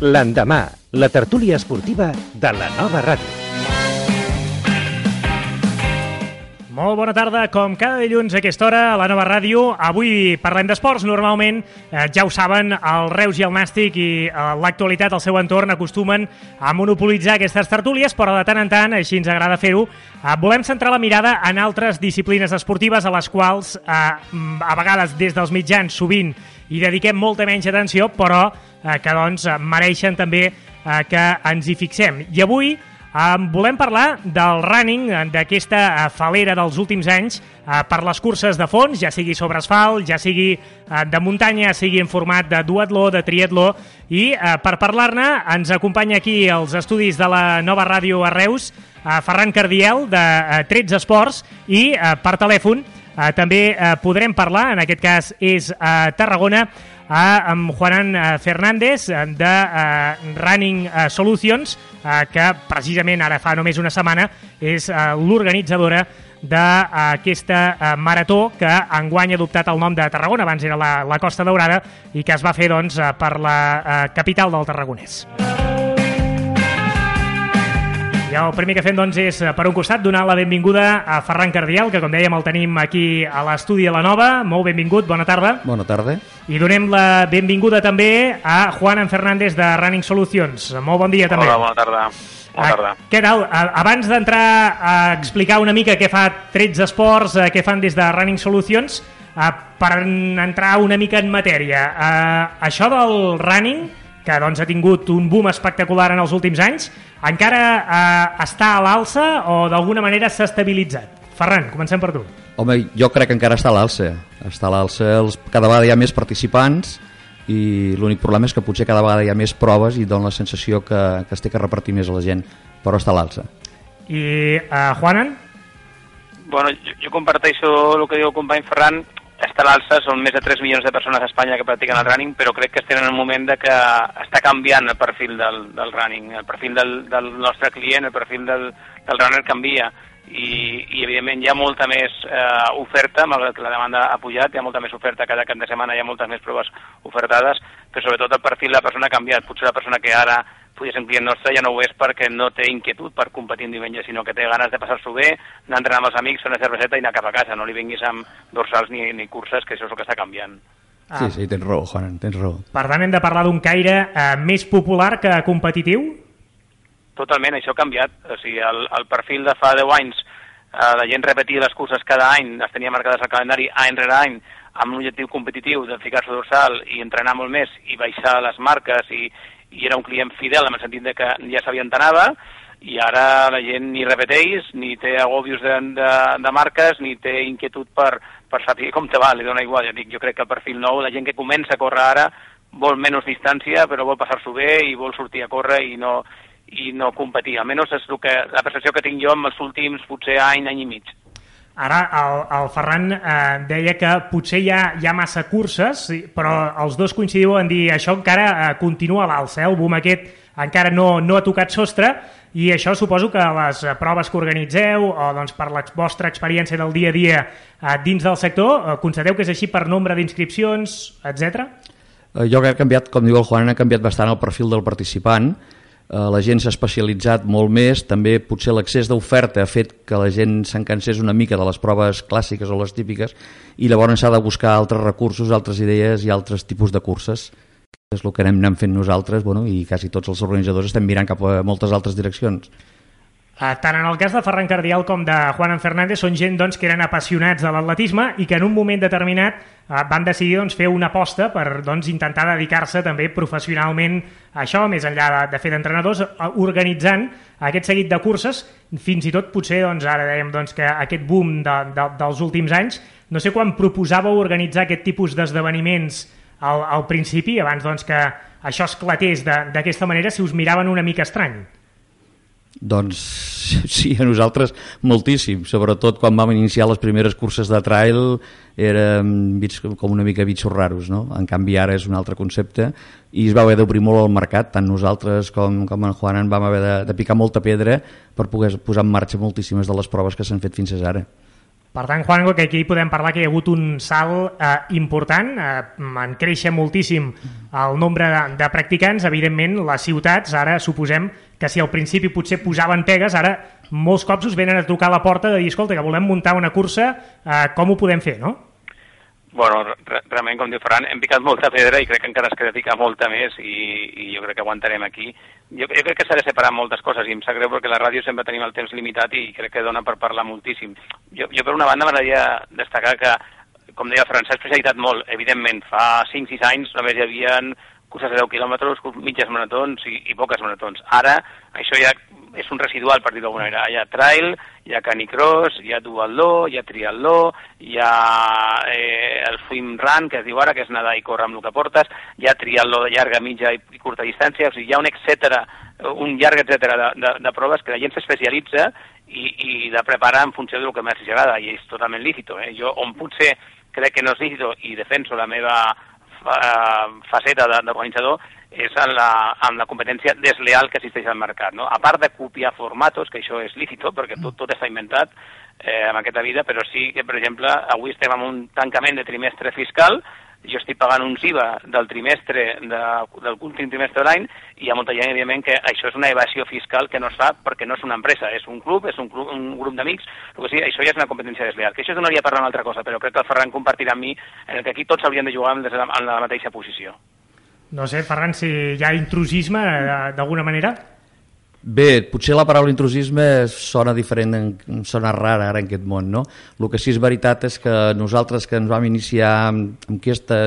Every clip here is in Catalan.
L'endemà, la tertúlia esportiva de la nova ràdio. Molt bona tarda, com cada dilluns a aquesta hora a la nova ràdio. Avui parlem d'esports. Normalment, eh, ja ho saben, el Reus i el Nàstic i eh, l'actualitat al seu entorn acostumen a monopolitzar aquestes tertúlies, però de tant en tant, així ens agrada fer-ho, eh, volem centrar la mirada en altres disciplines esportives a les quals, eh, a vegades des dels mitjans, sovint, hi dediquem molta menys atenció, però que doncs mereixen també eh, que ens hi fixem. I avui Um, volem parlar del running, d'aquesta uh, falera dels últims anys uh, per les curses de fons, ja sigui sobre asfalt, ja sigui uh, de muntanya, sigui en format de duatló, de triatló, i uh, per parlar-ne ens acompanya aquí als estudis de la nova ràdio a Reus uh, Ferran Cardiel, de uh, 13 Esports, i uh, per telèfon uh, també uh, podrem parlar, en aquest cas és a Tarragona, a amb Juanan eh, Fernández eh, de uh, Running Solutions, uh, que precisament ara fa només una setmana és uh, l'organitzadora d'aquesta marató que enguany ha adoptat el nom de Tarragona, abans era la, la Costa Daurada, i que es va fer doncs, per la uh, capital del Tarragonès. I el primer que fem doncs, és, per un costat, donar la benvinguda a Ferran Cardial, que com dèiem el tenim aquí a l'estudi de la Nova. Molt benvingut, bona tarda. Bona tarda. I donem la benvinguda també a Juan Fernández de Running Solutions. Molt bon dia també. Hola, bona tarda. Bona ah, tarda. Què tal? Abans d'entrar a explicar una mica què fa 13 esports, eh, què fan des de Running Solutions, eh, per entrar una mica en matèria, eh, això del running, que doncs, ha tingut un boom espectacular en els últims anys, encara eh, està a l'alça o d'alguna manera s'ha estabilitzat? Ferran, comencem per tu. Home, jo crec que encara està a l'alça. Està a l'alça, cada vegada hi ha més participants i l'únic problema és que potser cada vegada hi ha més proves i dona la sensació que, que es té que repartir més a la gent, però està a l'alça. I uh, Juanan? Bueno, jo, jo comparteixo el que diu el company Ferran, està a l'alça, són més de 3 milions de persones a Espanya que practiquen el running, però crec que estem en un moment de que està canviant el perfil del, del running, el perfil del, del nostre client, el perfil del, del runner canvia i, i evidentment hi ha molta més eh, oferta, malgrat que la demanda ha pujat, hi ha molta més oferta, cada cap de setmana hi ha moltes més proves ofertades, però sobretot el perfil de la persona ha canviat. Potser la persona que ara podia ser un client nostre ja no ho és perquè no té inquietud per competir un diumenge, sinó que té ganes de passar-s'ho bé, anar a entrenar amb els amics, fer una cerveseta i anar cap a casa. No li vinguis amb dorsals ni, ni curses, que això és el que està canviant. Ah. Sí, sí, tens raó, Juan, tens raó. Per tant, hem de parlar d'un caire eh, més popular que competitiu? Totalment, això ha canviat. O sigui, el, el perfil de fa 10 anys, eh, la gent repetia les curses cada any, les tenia marcades al calendari any rere any, amb un objectiu competitiu de ficar-se dorsal i entrenar molt més i baixar les marques i, i era un client fidel en el sentit de que ja sabia on anava i ara la gent ni repeteix, ni té agòbios de, de, de marques, ni té inquietud per, per saber com te va, li dona igual. Jo, dic, jo crec que el perfil nou, la gent que comença a córrer ara, vol menys distància, però vol passar-s'ho bé i vol sortir a córrer i no, i no competir. Almenys és el que, la percepció que tinc jo en els últims potser any, any i mig. Ara el, el Ferran eh, deia que potser hi ha, hi ha massa curses, però els dos coincidiu en dir això encara eh, continua a l'alça, eh? el boom aquest encara no, no ha tocat sostre i això suposo que les proves que organitzeu o doncs, per la vostra experiència del dia a dia eh, dins del sector, eh, constateu que és així per nombre d'inscripcions, etc. Eh, jo crec que ha canviat, com diu el Juan, ha canviat bastant el perfil del participant, la gent s'ha especialitzat molt més, també potser l'accés d'oferta ha fet que la gent s'encansés una mica de les proves clàssiques o les típiques i llavors s'ha de buscar altres recursos, altres idees i altres tipus de curses és el que anem anant fent nosaltres bueno, i quasi tots els organitzadors estem mirant cap a moltes altres direccions. Uh, tant en el cas de Ferran Cardial com de Juan Fernández són gent doncs, que eren apassionats de l'atletisme i que en un moment determinat uh, van decidir doncs, fer una aposta per doncs, intentar dedicar-se també professionalment a això, més enllà de, de fer d'entrenadors, uh, organitzant aquest seguit de curses, fins i tot potser doncs, ara dèiem doncs, que aquest boom de, de, dels últims anys, no sé quan proposàveu organitzar aquest tipus d'esdeveniments al, al principi, abans doncs, que això esclatés d'aquesta manera, si us miraven una mica estrany. Doncs sí, a nosaltres moltíssim, sobretot quan vam iniciar les primeres curses de trail érem com una mica bitxos raros, no? En canvi ara és un altre concepte i es va haver d'obrir molt al mercat, tant nosaltres com, com en Juan en vam haver de, de picar molta pedra per poder posar en marxa moltíssimes de les proves que s'han fet fins ara. Per tant, Juanjo, que aquí podem parlar que hi ha hagut un salt eh, important, eh, en créixer moltíssim el nombre de, de practicants, evidentment les ciutats, ara suposem que si al principi potser posaven pegues, ara molts cops us venen a trucar a la porta de dir, escolta, que volem muntar una cursa, eh, com ho podem fer, no? Bueno, re realment, com diu Ferran, hem picat molta pedra i crec que encara es queda picar molta més i, i jo crec que aguantarem aquí. Jo, jo crec que s'ha de separar moltes coses i em sap greu perquè la ràdio sempre tenim el temps limitat i crec que dona per parlar moltíssim. Jo, jo per una banda m'agradaria destacar que, com deia Ferran, s'ha especialitat molt. Evidentment, fa 5-6 anys només hi havia curses de 10 quilòmetres, mitges maratons i, i poques maratons. Ara això ja és un residual, per dir d'alguna manera. Hi ha trail, hi ha canicross, hi ha duatló, hi ha triatló, hi ha eh, el swim run, que es diu ara, que és nedar i córrer amb el que portes, hi ha triatló de llarga, mitja i, i curta distància, o sigui, hi ha un etcètera, un llarg etcètera de, de, de proves que la gent s'especialitza i, i de preparar en funció del que més li agrada, i és totalment lícito. Eh? Jo, on potser crec que no és lícito i defenso la meva eh, faceta d'organitzador, és en la, en la competència desleal que existeix al mercat. No? A part de copiar formatos, que això és lícito, perquè tot, tot està inventat eh, en aquesta vida, però sí que, per exemple, avui estem en un tancament de trimestre fiscal, jo estic pagant un IVA del trimestre, de, del últim trimestre de l'any, i hi ha molta gent, evidentment, que això és una evasió fiscal que no es fa perquè no és una empresa, és un club, és un, club, un grup d'amics, que sí, això ja és una competència desleal. Que això donaria per una altra cosa, però crec que el Ferran compartirà amb mi en el que aquí tots hauríem de jugar en la, en la mateixa posició. No sé, Ferran, si hi ha intrusisme eh, d'alguna manera? Bé, potser la paraula intrusisme sona diferent, sona rara ara en aquest món, no? El que sí és veritat és que nosaltres que ens vam iniciar amb, amb aquesta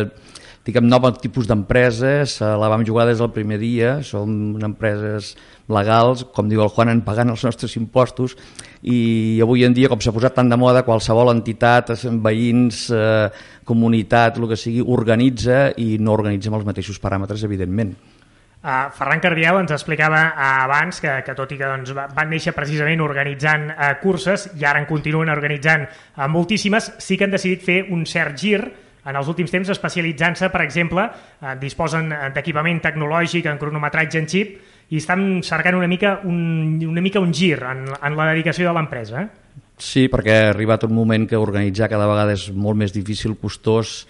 diguem, nova tipus d'empreses, la vam jugar des del primer dia, som empreses legals, com diu el Juan, en pagant els nostres impostos, i avui en dia, com s'ha posat tan de moda, qualsevol entitat, veïns, eh, comunitat, el que sigui, organitza i no organitza amb els mateixos paràmetres, evidentment. Uh, Ferran Cardiel ens explicava uh, abans que, que tot i que doncs, van néixer precisament organitzant uh, curses i ara en continuen organitzant uh, moltíssimes, sí que han decidit fer un cert gir en els últims temps especialitzant-se, per exemple, eh, disposen d'equipament tecnològic en cronometratge en xip i estan cercant una mica un, una mica un gir en, en la dedicació de l'empresa. Sí, perquè ha arribat un moment que organitzar cada vegada és molt més difícil, costós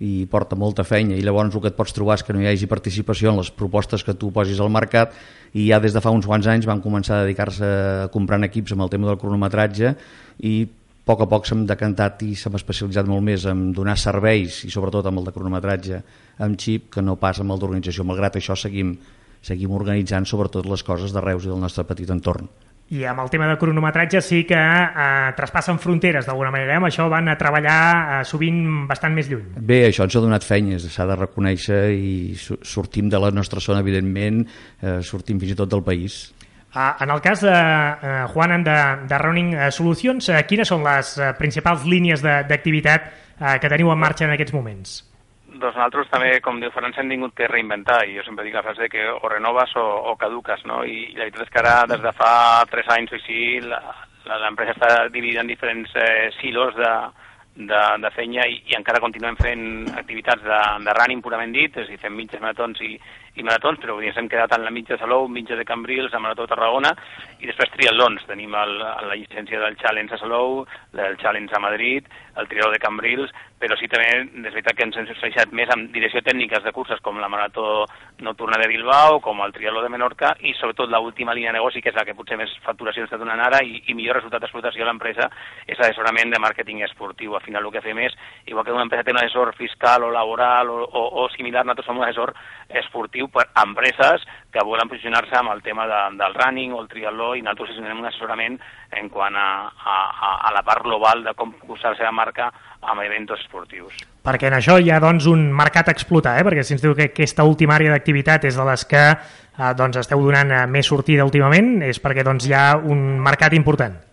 i porta molta feina i llavors el que et pots trobar és que no hi hagi participació en les propostes que tu posis al mercat i ja des de fa uns quants anys van començar a dedicar-se a comprant equips amb el tema del cronometratge i a poc a poc s'hem decantat i s'hem especialitzat molt més en donar serveis i sobretot amb el de cronometratge amb xip que no pas amb el d'organització. Malgrat això seguim, seguim organitzant sobretot les coses de Reus i del nostre petit entorn. I amb el tema de cronometratge sí que eh, traspassen fronteres d'alguna manera, eh? amb això van a treballar eh, sovint bastant més lluny. Bé, això ens ha donat feines, s'ha de reconèixer i sortim de la nostra zona, evidentment, eh, sortim fins i tot del país. Uh, en el cas de uh, Juan de, de Running uh, Solutions, uh, quines són les uh, principals línies d'activitat uh, que teniu en marxa en aquests moments? Doncs nosaltres també, com diu Ferran, hem tingut que reinventar i jo sempre dic la frase que o renoves o, o caduques, no? I, I la veritat és que ara, des de fa tres anys o així, l'empresa està dividida en diferents eh, silos de, de, de feina i, i encara continuem fent activitats de, de running purament dit, és a dir, fem mitges maratons i, i maratons, però ens hem quedat en la mitja de Salou, mitja de Cambrils, a Marató de Tarragona, i després triatlons. Tenim el, la llicència del Challenge a Salou, del Challenge a Madrid, el triatló de Cambrils, però sí també és veritat que ens hem especialitzat més en direcció tècniques de curses com la Marató Nocturna de Bilbao, com el triatló de Menorca, i sobretot l'última línia de negoci, que és la que potser més facturació està donant ara i, i millor resultat d'explotació a l'empresa, és l'assessorament de màrqueting esportiu. Al final el que fem és, igual que una empresa té un assessor fiscal o laboral o, o, o similar, nosaltres som un assessor esportiu esportiu per empreses que volen posicionar-se amb el tema de, del running o el triatló i nosaltres donem un assessorament en quant a, a, a la part global de com posar la seva marca amb events esportius. Perquè en això hi ha doncs, un mercat a explotar, eh? perquè si ens diu que aquesta última àrea d'activitat és de les que eh, doncs, esteu donant eh, més sortida últimament, és perquè doncs, hi ha un mercat important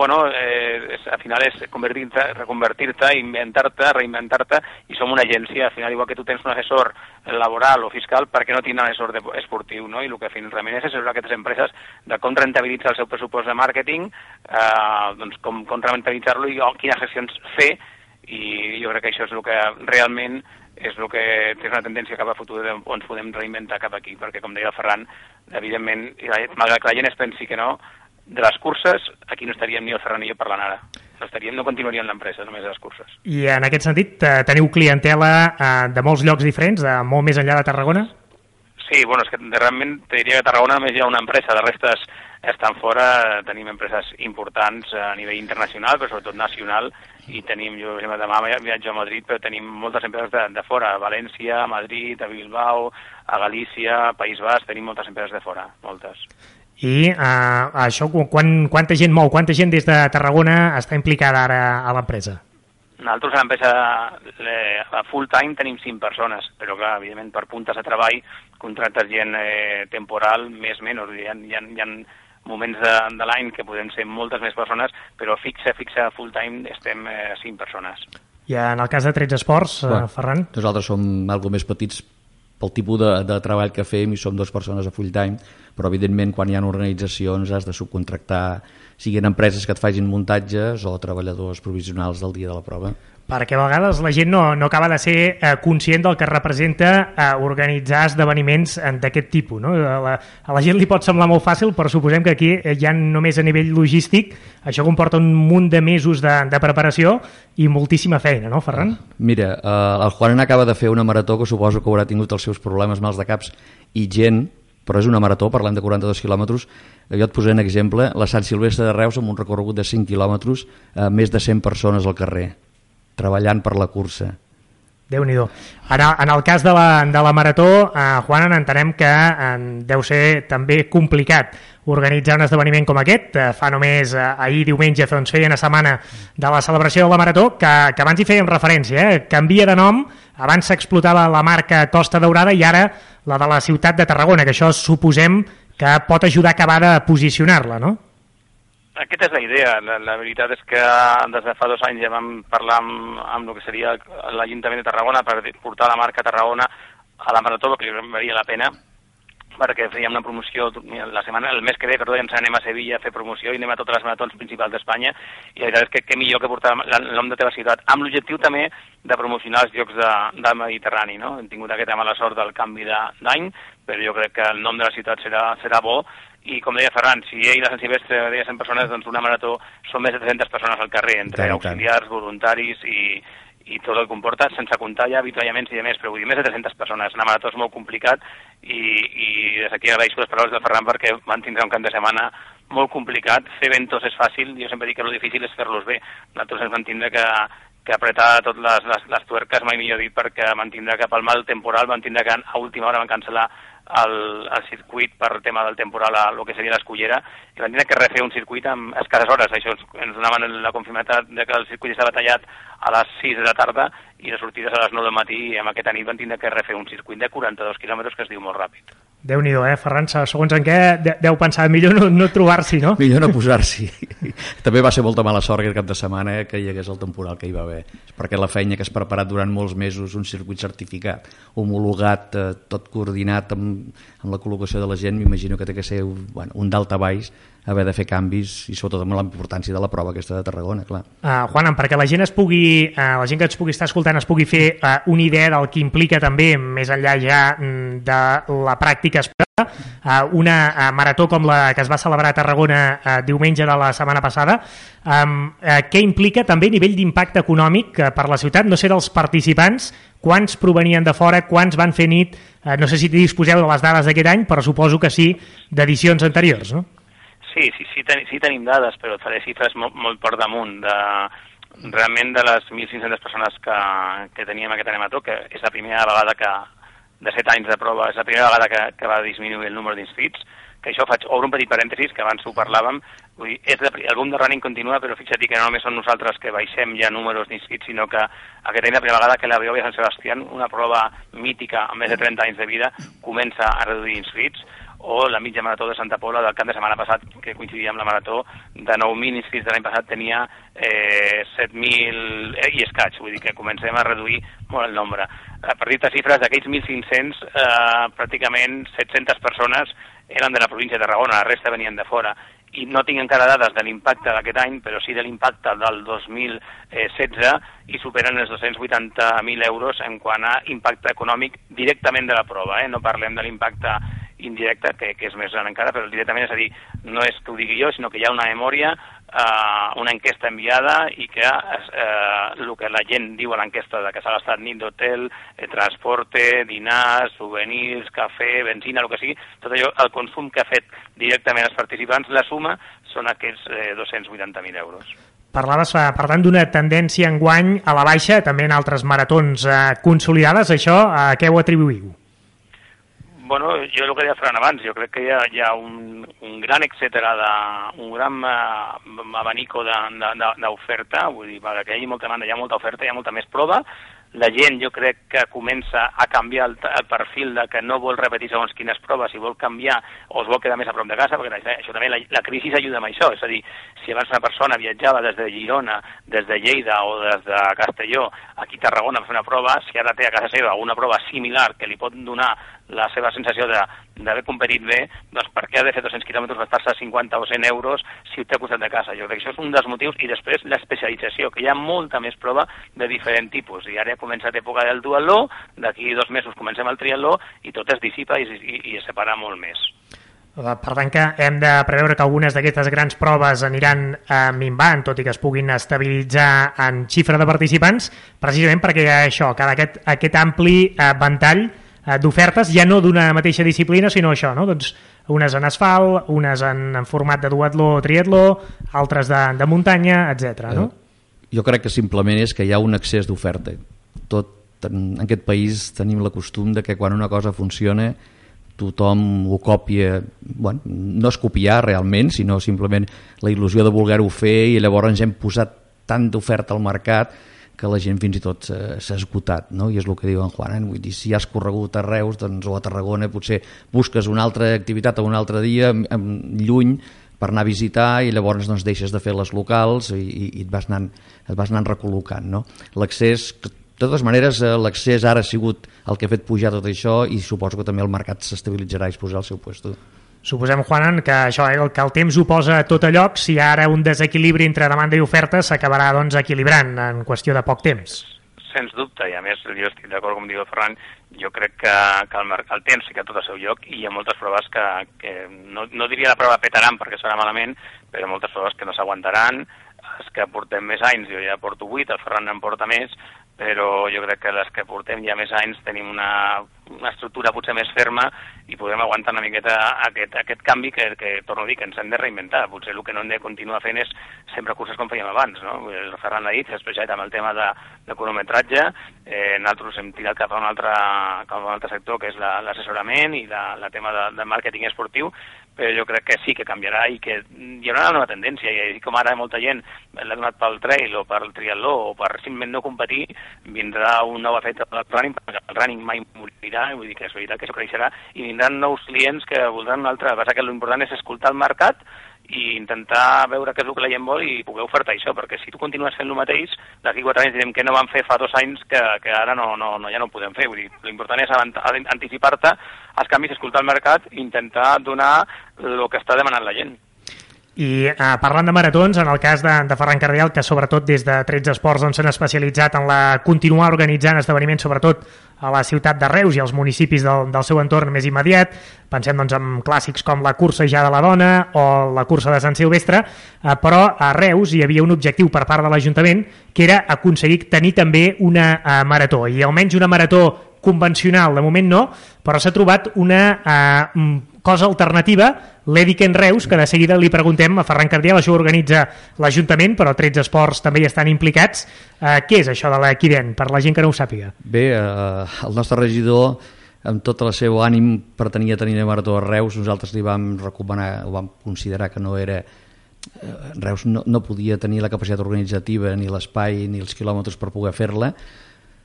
bueno, eh, és, al final és convertir-te, reconvertir-te, inventar-te, reinventar-te, i som una agència, al final, igual que tu tens un assessor laboral o fiscal, per què no un assessor de, esportiu, no? I el que realment és assessorar aquestes empreses de com rentabilitzar el seu pressupost de màrqueting, eh, doncs com, com rentabilitzar-lo i oh, quines accions fer, i jo crec que això és el que realment és el que té una tendència cap a futur on ens podem reinventar cap aquí, perquè com deia el Ferran, evidentment, malgrat que la gent es pensi que no, de les curses, aquí no estaríem ni el Ferran ni jo parlant ara. no, estaríem, no continuaríem l'empresa, només les curses. I en aquest sentit, eh, teniu clientela eh, de molts llocs diferents, de molt més enllà de Tarragona? Sí, bueno, és que realment te diria que a Tarragona només hi ha una empresa, de restes estan fora, tenim empreses importants a nivell internacional, però sobretot nacional, i tenim, jo demà viatjo a Madrid, però tenim moltes empreses de, de fora, a València, a Madrid, a Bilbao, a Galícia, a País Basc, tenim moltes empreses de fora, moltes. I uh, això, quan, quanta gent mou, quanta gent des de Tarragona està implicada ara a l'empresa? Nosaltres a l'empresa a full time tenim 5 persones, però clar, evidentment per puntes de treball contractes gent eh, temporal, més o menys, hi ha, hi ha, hi ha moments de, de l'any que podem ser moltes més persones, però fixa, fixa full time estem eh, 5 persones. I en el cas de 13 Esports, bueno, eh, Ferran? Nosaltres som algo més petits pel tipus de, de treball que fem i som dues persones a full time, però evidentment quan hi ha organitzacions has de subcontractar, siguin empreses que et facin muntatges o treballadors provisionals del dia de la prova perquè a vegades la gent no, no acaba de ser eh, conscient del que representa eh, organitzar esdeveniments eh, d'aquest tipus. No? A, la, a la gent li pot semblar molt fàcil, però suposem que aquí eh, ja només a nivell logístic això comporta un munt de mesos de, de preparació i moltíssima feina, no, Ferran? Mira, eh, el Juan acaba de fer una marató que suposo que haurà tingut els seus problemes mals de caps i gent però és una marató, parlant de 42 quilòmetres, jo et posaré un exemple, la Sant Silvestre de Reus amb un recorregut de 5 quilòmetres, eh, més de 100 persones al carrer, treballant per la cursa. déu nhi Ara, en el cas de la, de la marató, eh, Juan, entenem que eh, deu ser també complicat organitzar un esdeveniment com aquest. Eh, fa només eh, ahir diumenge doncs, feia una setmana de la celebració de la Marató, que, que abans hi fèiem referència, eh? canvia de nom, abans s'explotava la marca Costa Daurada i ara la de la ciutat de Tarragona, que això suposem que pot ajudar a acabar de posicionar-la, no? Aquesta és la idea. La, la veritat és que des de fa dos anys ja vam parlar amb, amb el que seria l'Ajuntament de Tarragona per portar la marca Tarragona a la Marató, que li valia la pena, perquè fèiem una promoció la setmana, el mes que ve, perdó, ens anem a Sevilla a fer promoció i anem a totes les maratons principals d'Espanya i la veritat és que què millor que portar el nom de teva ciutat, amb l'objectiu també de promocionar els llocs de, del Mediterrani, no? Hem tingut aquesta mala sort del canvi d'any, però jo crec que el nom de la ciutat serà, serà bo i com deia Ferran, si ell la Sant Silvestre deia 100 persones, doncs una marató són més de 300 persones al carrer, entre tant, auxiliars, tant. voluntaris i, i tot el que comporta, sense comptar ja avituallaments i de més, però vull dir, més de 300 persones. Una marató és molt complicat i, i des d'aquí agraeixo les paraules del Ferran perquè van tindre un cap de setmana molt complicat. Fer ventos és fàcil, jo sempre dic que el difícil és fer-los bé. Nosaltres ens vam tindre que, que apretar totes les, les, les tuerques, mai millor dit, perquè van tindre que pel mal temporal, van tindre que a última hora van cancel·lar el, el circuit per tema del temporal a el que seria l'escullera i van que refer un circuit amb escasses hores. Això ens donaven la confirmació de que el circuit estava tallat a les 6 de la tarda i les sortides a les 9 del matí i amb aquesta nit van tindre que refer un circuit de 42 quilòmetres que es diu molt ràpid déu nhi eh, Ferran? Segons en què deu pensar, millor no, no trobar-s'hi, no? Millor no posar-s'hi. També va ser molta mala sort aquest cap de setmana eh, que hi hagués el temporal que hi va haver, perquè la feina que has preparat durant molts mesos, un circuit certificat, homologat, eh, tot coordinat amb, amb la col·locació de la gent, m'imagino que té que ser bueno, un d'alta baix haver de fer canvis i sobretot amb la importància de la prova aquesta de Tarragona, clar. Uh, Juan, perquè la gent es pugui, uh, la gent que ens pugui estar escoltant es pugui fer uh, una idea del que implica també, més enllà ja mm, de la pràctica esportiva, uh, una uh, marató com la que es va celebrar a Tarragona uh, diumenge de la setmana passada, um, uh, què implica també a nivell d'impacte econòmic uh, per la ciutat, no sé dels participants, quants provenien de fora, quants van fer nit, uh, no sé si disposeu de les dades d'aquest any, però suposo que sí d'edicions anteriors, no? Sí, sí, sí, ten, sí tenim dades, però faré xifres molt, molt per damunt. De, realment de les 1.500 persones que, que teníem aquest anemató, que és la primera vegada que, de 7 anys de prova, és la primera vegada que, que va disminuir el número d'inscrits, que això faig, obro un petit parèntesis, que abans ho parlàvem, vull dir, és de, el boom de running continua, però fixa't que no només són nosaltres que baixem ja números d'inscrits, sinó que aquest any la primera vegada que la Biòvia Sant Sebastián, una prova mítica amb més de 30 anys de vida, comença a reduir inscrits, o la mitja marató de Santa Pola del cap de setmana passat, que coincidia amb la marató, de 9.000 inscrits de l'any passat tenia eh, 7.000 eh, i escaig, vull dir que comencem a reduir molt el nombre. A partir de xifres, d'aquells 1.500, eh, pràcticament 700 persones eren de la província de Tarragona, la resta venien de fora i no tinc encara dades de l'impacte d'aquest any, però sí de l'impacte del 2016 i superen els 280.000 euros en quant a impacte econòmic directament de la prova. Eh? No parlem de l'impacte indirecte, que, que és més gran encara, però directament, és a dir, no és que ho digui jo, sinó que hi ha una memòria eh, una enquesta enviada i que eh, el que la gent diu a l'enquesta de que s'ha gastat nit d'hotel, eh, transporte, dinars, souvenirs, cafè, benzina, el que sigui, tot allò, el consum que ha fet directament els participants, la suma són aquests eh, 280.000 euros. Parlaves, eh, per tant, d'una tendència en guany a la baixa, també en altres maratons eh, consolidades. Això a què ho atribuïu? Bueno, jo el que deia Fran abans, jo crec que hi ha, hi ha un, un gran etcètera, de, un gran uh, abanico d'oferta, vull dir, perquè hi hagi molta demanda, hi ha molta oferta, hi ha molta més prova, la gent jo crec que comença a canviar el, el perfil de que no vol repetir segons quines proves i vol canviar o es vol quedar més a prop de casa, perquè això també la, la crisi ajuda amb això, és a dir, si abans una persona viatjava des de Girona, des de Lleida o des de Castelló aquí a Tarragona a fer una prova, si ara té a casa seva una prova similar que li pot donar la seva sensació d'haver competit bé, doncs per què ha de fer 200 quilòmetres, gastar-se 50 o 100 euros si ho té al costat de casa? Jo crec que això és un dels motius, i després l'especialització, que hi ha molta més prova de diferent tipus, i ara ja comença l'època del duatló, d'aquí dos mesos comencem el triatló, i tot es dissipa i, i, i es separa molt més. Per tant que hem de preveure que algunes d'aquestes grans proves aniran eh, minvant, tot i que es puguin estabilitzar en xifra de participants, precisament perquè això, cada aquest, aquest ampli eh, ventall d'ofertes, ja no d'una mateixa disciplina, sinó això, no? doncs unes en asfalt, unes en, en format de duatló o triatló, altres de, de muntanya, etc. no? Eh, jo crec que simplement és que hi ha un excés d'oferta. Tot en aquest país tenim la costum de que quan una cosa funciona tothom ho copia, bueno, no és copiar realment, sinó simplement la il·lusió de voler-ho fer i llavors ens hem posat tant d'oferta al mercat que la gent fins i tot s'ha esgotat, no? i és el que diu en Juan, eh? vull dir, si has corregut a Reus doncs, o a Tarragona potser busques una altra activitat o un altre dia lluny per anar a visitar i llavors doncs, deixes de fer les locals i, i, i et, vas anant, et vas anant recol·locant. No? L'accés, de totes maneres, eh, l'accés ara ha sigut el que ha fet pujar tot això i suposo que també el mercat s'estabilitzarà i es posarà al seu lloc. Suposem, Juanan, que això eh, que el temps ho posa tot a lloc, si ara un desequilibri entre demanda i oferta s'acabarà doncs, equilibrant en qüestió de poc temps. Sens dubte, i a més jo estic d'acord com diu el Ferran, jo crec que, que el, el temps fica tot al seu lloc i hi ha moltes proves que, que no, no diria la prova petaran perquè serà malament, però moltes proves que no s'aguantaran, els que portem més anys, jo ja porto 8, el Ferran en porta més, però jo crec que les que portem ja més anys tenim una, una estructura potser més ferma i podem aguantar una miqueta aquest, aquest canvi que, que, torno a dir, que ens hem de reinventar. Potser el que no hem de continuar fent és sempre curses com fèiem abans, no? El Ferran l'ha dit, ja amb el tema de, de cronometratge, eh, nosaltres hem tirat cap a un altre, cap a un altre sector que és l'assessorament la, i la, la tema de, de màrqueting esportiu, però jo crec que sí que canviarà i que hi haurà una nova tendència, i com ara molta gent l'ha donat pel trail o pel triatló o per simplement no competir, vindrà un nou efecte del running, perquè el running mai morirà, vull dir que és veritat que això creixerà, i vindran nous clients que voldran un altre. Passa que l'important és escoltar el mercat i intentar veure què és el que la gent vol i poder ofertar això, perquè si tu continues fent el mateix, d'aquí quatre anys direm que no vam fer fa dos anys que, que ara no, no, no, ja no ho podem fer. Vull dir, l'important és anticipar-te als canvis, escoltar el mercat i intentar donar el que està demanant la gent. I eh, parlant de maratons, en el cas de, de Ferran Cardial, que sobretot des de 13 Esports doncs, s'han doncs, especialitzat en la continuar organitzant esdeveniments, sobretot a la ciutat de Reus i als municipis del, del seu entorn més immediat. Pensem doncs, en clàssics com la cursa ja de la dona o la cursa de Sant Silvestre, eh, però a Reus hi havia un objectiu per part de l'Ajuntament que era aconseguir tenir també una eh, marató, i almenys una marató convencional, de moment no, però s'ha trobat una eh, cosa alternativa, l'Ediken Reus, que de seguida li preguntem a Ferran Cardial, això ho organitza l'Ajuntament, però 13 esports també hi estan implicats. Eh, què és això de l'Equiden, per la gent que no ho sàpiga? Bé, eh, el nostre regidor amb tot el seu ànim pretenia tenir una marató a Reus, nosaltres li vam recomanar, o vam considerar que no era eh, Reus no, no podia tenir la capacitat organitzativa ni l'espai ni els quilòmetres per poder fer-la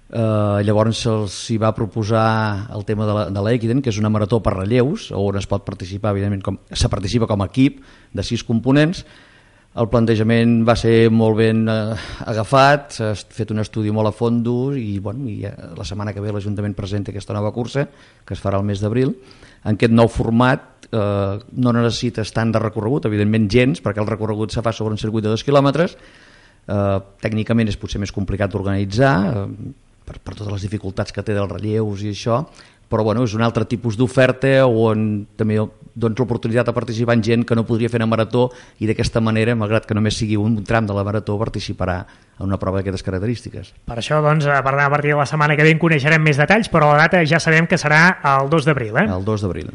Eh, llavors se'ls va proposar el tema de l'Equiden, que és una marató per relleus, on es pot participar, evidentment, com, se participa com a equip de sis components. El plantejament va ser molt ben eh, agafat, s'ha fet un estudi molt a fondo i, bueno, i eh, la setmana que ve l'Ajuntament presenta aquesta nova cursa, que es farà el mes d'abril. En aquest nou format eh, no necessites tant de recorregut, evidentment gens, perquè el recorregut se fa sobre un circuit de dos quilòmetres, eh, tècnicament és potser més complicat d'organitzar, eh, per, per totes les dificultats que té dels relleus i això, però bueno, és un altre tipus d'oferta on també dones l'oportunitat de participar en gent que no podria fer una marató i d'aquesta manera, malgrat que només sigui un tram de la marató, participarà en una prova d'aquestes característiques. Per això, doncs, a partir de la setmana que ve en coneixerem més detalls, però la data ja sabem que serà el 2 d'abril. Eh? El 2 d'abril.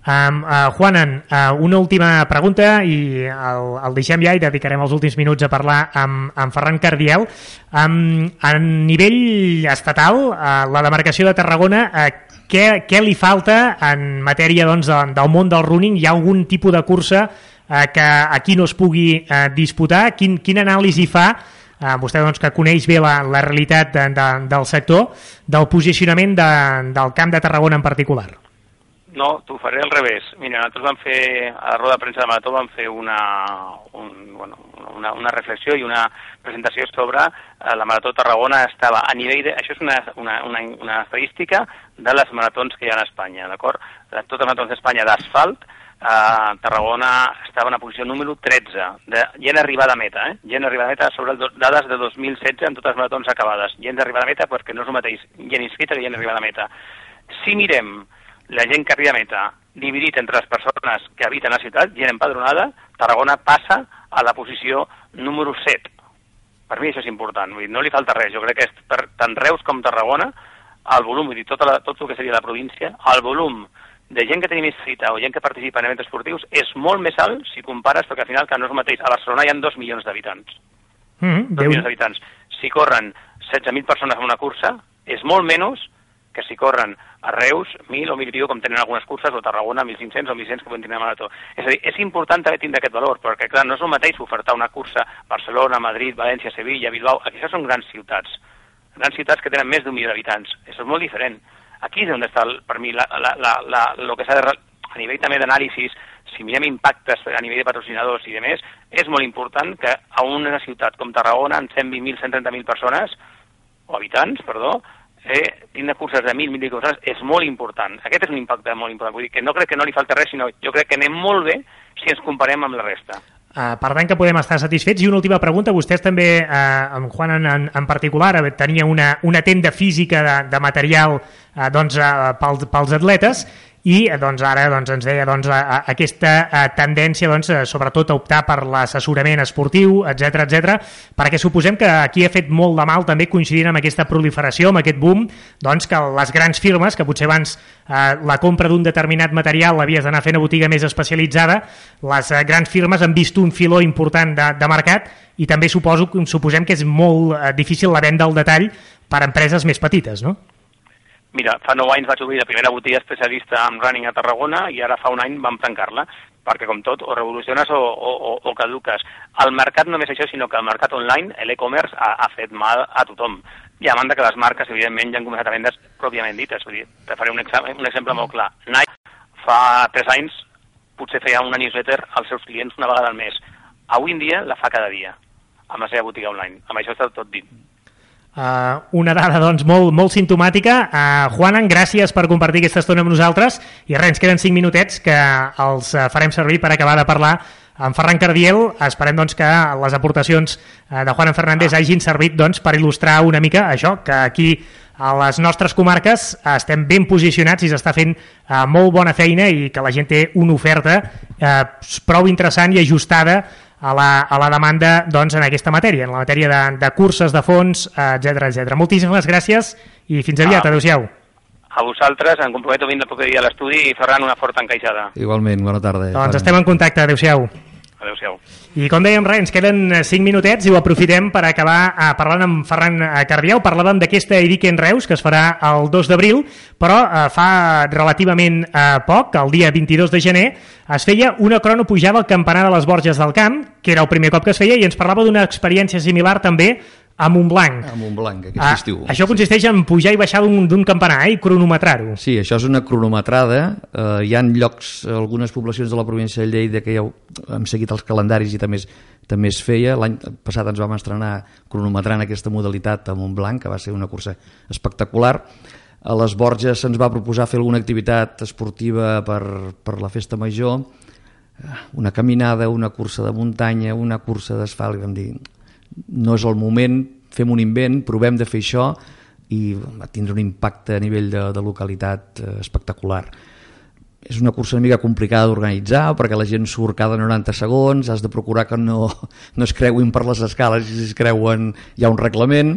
Um, uh, Juanan, uh, una última pregunta i el, el deixem ja i dedicarem els últims minuts a parlar amb, amb Ferran Cardiel. Um, a nivell estatal, uh, la demarcació de Tarragona, uh, què, què li falta en matèria doncs, de, del món del running? Hi ha algun tipus de cursa uh, que aquí no es pugui uh, disputar? Quin, quin anàlisi fa uh, vostè doncs, que coneix bé la, la realitat de, de, del sector, del posicionament de, del camp de Tarragona en particular? No, t'ho faré al revés. Mira, nosaltres vam fer, a la roda de premsa de Marató vam fer una, un, bueno, una, una reflexió i una presentació sobre eh, la Marató Tarragona estava a nivell de... Això és una, una, una, una estadística de les maratons que hi ha a Espanya, d'acord? De totes les maratons d'Espanya d'asfalt, eh, Tarragona estava en la posició número 13, de gent arribada a meta, eh? gent arribada a meta sobre el, dades de 2016 en totes les maratons acabades. Gent arribada a meta perquè no és el mateix gent inscrita que gent arribada a meta. Si mirem la gent que arriba a meta, dividit entre les persones que habiten la ciutat, gent empadronada, Tarragona passa a la posició número 7. Per mi això és important, vull dir, no li falta res. Jo crec que és per tant Reus com Tarragona, el volum, vull dir, tot, la, tot el que seria la província, el volum de gent que tenim inscrita o gent que participa en events esportius és molt més alt si compares, perquè al final que no és mateix. A Barcelona hi ha 2 milions d'habitants. Mm -hmm, 2 milions d'habitants. Si corren 16.000 persones en una cursa, és molt menys que si corren a Reus 1.000 o 1.000 i pico, com tenen algunes curses, o a Tarragona 1.500 o 1.100 que poden tenir a Marató. És a dir, és important també tindre aquest valor, perquè clar, no és el mateix ofertar una cursa a Barcelona, Madrid, València, Sevilla, Bilbao, aquí això són grans ciutats, grans ciutats que tenen més d'un milió d'habitants, això és molt diferent. Aquí és on està, el, per mi, la, la, la, la, el que s'ha de... a nivell també d'anàlisis, si mirem impactes a nivell de patrocinadors i de més, és molt important que a una ciutat com Tarragona, amb 120.000, 130.000 persones, o habitants, perdó, eh, tindre curses de 1.000, 1.000 coses és molt important. Aquest és un impacte molt important. Vull dir que no crec que no li falta res, sinó jo crec que anem molt bé si ens comparem amb la resta. Uh, per tant que podem estar satisfets. I una última pregunta, vostès també, uh, amb Juan en, en, en particular, tenia una, una tenda física de, de material uh, doncs, uh, pels, pels atletes i eh, doncs, ara doncs, ens deia doncs, a, a, aquesta a, eh, tendència doncs, a, sobretot a optar per l'assessorament esportiu, etc etc, perquè suposem que aquí ha fet molt de mal també coincidint amb aquesta proliferació, amb aquest boom, doncs que les grans firmes, que potser abans eh, la compra d'un determinat material l'havies d'anar fent a botiga més especialitzada, les eh, grans firmes han vist un filó important de, de mercat i també suposo, suposem que és molt eh, difícil la venda al detall per a empreses més petites, no? Mira, fa nou anys vaig obrir la primera botiga especialista en running a Tarragona i ara fa un any vam tancar-la, perquè com tot, o revoluciones o, o, o caduques. El mercat no és això, sinó que el mercat online, l'e-commerce, ha, ha fet mal a tothom. I a banda que les marques, evidentment, ja han començat a vendre's pròpiament dites. Vull dir, te faré un, un exemple molt clar. Nike fa tres anys potser feia una newsletter als seus clients una vegada al mes. Avui en dia la fa cada dia, amb la seva botiga online. Amb això està tot dit. Uh, una dada doncs, molt, molt simptomàtica. Uh, Juanan, gràcies per compartir aquesta estona amb nosaltres i res, ens queden 5 minutets que els uh, farem servir per acabar de parlar amb Ferran Cardiel. Esperem doncs, que les aportacions de Juanan Fernández hagin servit doncs, per il·lustrar una mica això, que aquí a les nostres comarques estem ben posicionats i s'està fent uh, molt bona feina i que la gent té una oferta uh, prou interessant i ajustada a la, a la demanda doncs, en aquesta matèria, en la matèria de, de curses, de fons, etc etc. Moltíssimes gràcies i fins aviat, ah. adeu-siau. A vosaltres, em comprometo a vindre el proper dia a l'estudi i Ferran una forta encaixada. Igualment, bona tarda. Doncs estem en contacte, adeu-siau. Adéu-siau. I com dèiem, res, ens queden 5 eh, minutets i ho aprofitem per acabar eh, parlant amb Ferran eh, Cardiau. Parlàvem d'aquesta Edique en Reus, que es farà el 2 d'abril, però eh, fa relativament eh, poc, el dia 22 de gener, es feia una crono pujada al campanar de les Borges del Camp, que era el primer cop que es feia, i ens parlava d'una experiència similar també a Montblanc. A Montblanc, aquest ah, estiu. Això consisteix en pujar i baixar d'un campanar eh, i cronometrar-ho. Sí, això és una cronometrada. Eh, hi han llocs, algunes poblacions de la província de Lleida que ja hem seguit els calendaris i també es, també es feia. L'any passat ens vam estrenar cronometrant aquesta modalitat a Montblanc, que va ser una cursa espectacular. A les Borges se'ns va proposar fer alguna activitat esportiva per, per la festa major, eh, una caminada, una cursa de muntanya, una cursa d'asfalt, i vam dir no és el moment, fem un invent, provem de fer això i va tindre un impacte a nivell de, de localitat eh, espectacular. És una cursa una mica complicada d'organitzar perquè la gent surt cada 90 segons, has de procurar que no, no es creuin per les escales i si es creuen hi ha un reglament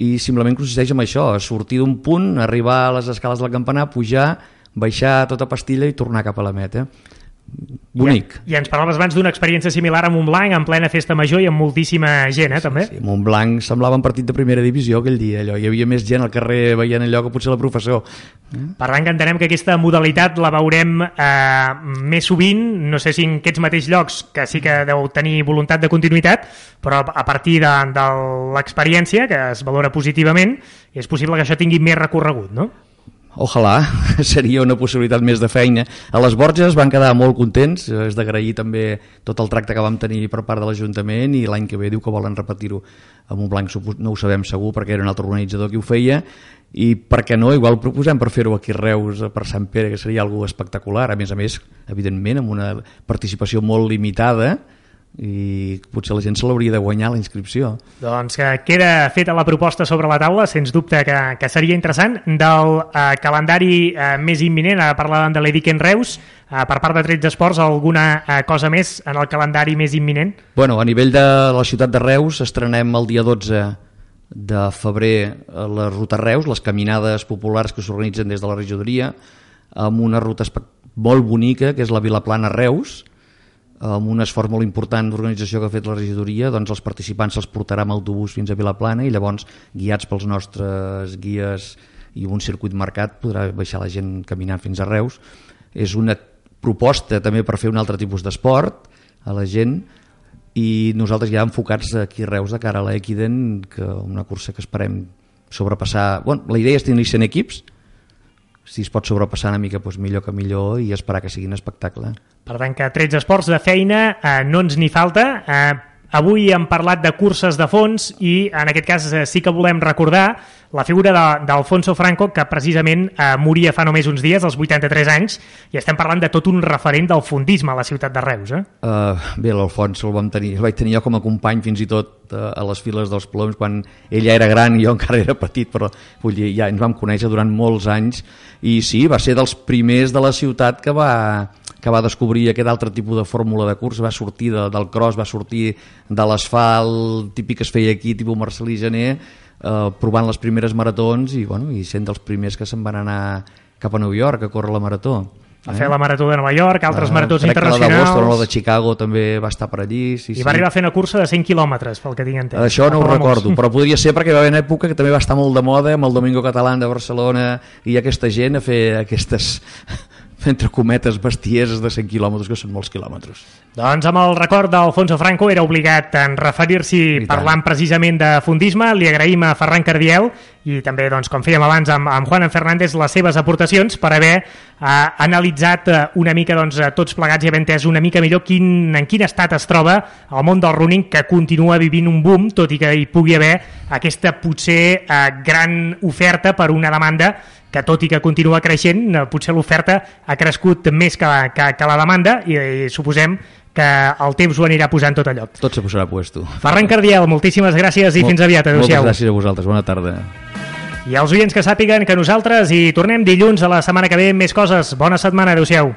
i simplement consisteix en això, sortir d'un punt, arribar a les escales del campanar, pujar, baixar tota pastilla i tornar cap a la meta bonic. I, I ens parlaves abans d'una experiència similar a Montblanc, en plena festa major i amb moltíssima gent, eh, també? Sí, Montblanc semblava un partit de primera divisió aquell dia, allò. Hi havia més gent al carrer veient allò que potser la professor. Per tant, que entenem que aquesta modalitat la veurem eh, més sovint, no sé si en aquests mateixos llocs, que sí que deu tenir voluntat de continuïtat, però a partir de, de l'experiència, que es valora positivament, és possible que això tingui més recorregut, no? Ojalà, seria una possibilitat més de feina. A les Borges van quedar molt contents, és d'agrair també tot el tracte que vam tenir per part de l'Ajuntament i l'any que ve diu que volen repetir-ho amb un blanc, no ho sabem segur perquè era un altre organitzador qui ho feia. I per què no, igual proposem per fer-ho aquí a Reus, per Sant Pere, que seria algo espectacular, a més a més, evidentment, amb una participació molt limitada, i potser la gent se l'hauria de guanyar la inscripció. Doncs que queda feta la proposta sobre la taula, sens dubte que, que seria interessant. Del eh, calendari eh, més imminent, ara parlàvem de l'Edic en Reus, eh, per part de 13 esports, alguna eh, cosa més en el calendari més imminent? Bueno, a nivell de la ciutat de Reus estrenem el dia 12 de febrer la ruta Reus, les caminades populars que s'organitzen des de la regidoria, amb una ruta molt bonica, que és la Vilaplana Reus, amb un esforç molt important d'organització que ha fet la regidoria, doncs els participants se'ls portarà amb autobús fins a Vilaplana i llavors, guiats pels nostres guies i un circuit marcat, podrà baixar la gent caminant fins a Reus. És una proposta també per fer un altre tipus d'esport a la gent i nosaltres ja enfocats aquí a Reus de cara a l'Equiden, que una cursa que esperem sobrepassar... Bueno, la idea és tenir 100 equips, si es pot sobrepassar una mica doncs millor que millor i esperar que sigui un espectacle. Per tant que 13 esports de feina eh, no ens n'hi falta. Eh, avui hem parlat de curses de fons i en aquest cas eh, sí que volem recordar la figura d'Alfonso Franco que precisament eh, moria fa només uns dies, als 83 anys, i estem parlant de tot un referent del fondisme a la ciutat de Reus. Eh? Uh, bé, l'Alfonso el vam tenir, el vaig tenir jo com a company fins i tot uh, a les files dels ploms quan ella era gran i jo encara era petit, però vull dir, ja ens vam conèixer durant molts anys i sí, va ser dels primers de la ciutat que va que va descobrir aquest altre tipus de fórmula de curs, va sortir de, del cross, va sortir de l'asfalt típic que es feia aquí, tipus Marcelí Gené, eh, provant les primeres maratons i, bueno, i sent dels primers que se'n van anar cap a New York a córrer la marató. A fer la marató de Nova York, altres ah, maratons internacionals... Crec que la de Boston o la de Chicago també va estar per allí. Sí, I va arribar a fer una cursa de 100 quilòmetres, pel que tinc entès. Això no ho recordo, però podria ser perquè va haver una època que també va estar molt de moda amb el Domingo Català de Barcelona i aquesta gent a fer aquestes entre cometes, bestieses de 100 quilòmetres, que són molts quilòmetres. Doncs amb el record d'Alfonso Franco era obligat en referir-s'hi parlant precisament de fundisme. Li agraïm a Ferran Cardiel i també, doncs, com fèiem abans amb, amb Juan Fernández, les seves aportacions per haver eh, analitzat eh, una mica doncs, tots plegats i haver entès una mica millor quin, en quin estat es troba el món del running que continua vivint un boom, tot i que hi pugui haver aquesta potser eh, gran oferta per una demanda que tot i que continua creixent, eh, potser l'oferta ha crescut més que, que, que la demanda i, i suposem que el temps ho anirà posant tot a lloc. Tot se posarà puesto. Ferran Cardiel, moltíssimes gràcies i Mol, fins aviat. Adéu-siau. Moltes gràcies a vosaltres. Bona tarda. I als oients que sàpiguen que nosaltres hi tornem dilluns a la setmana que ve més coses. Bona setmana. Adéu-siau.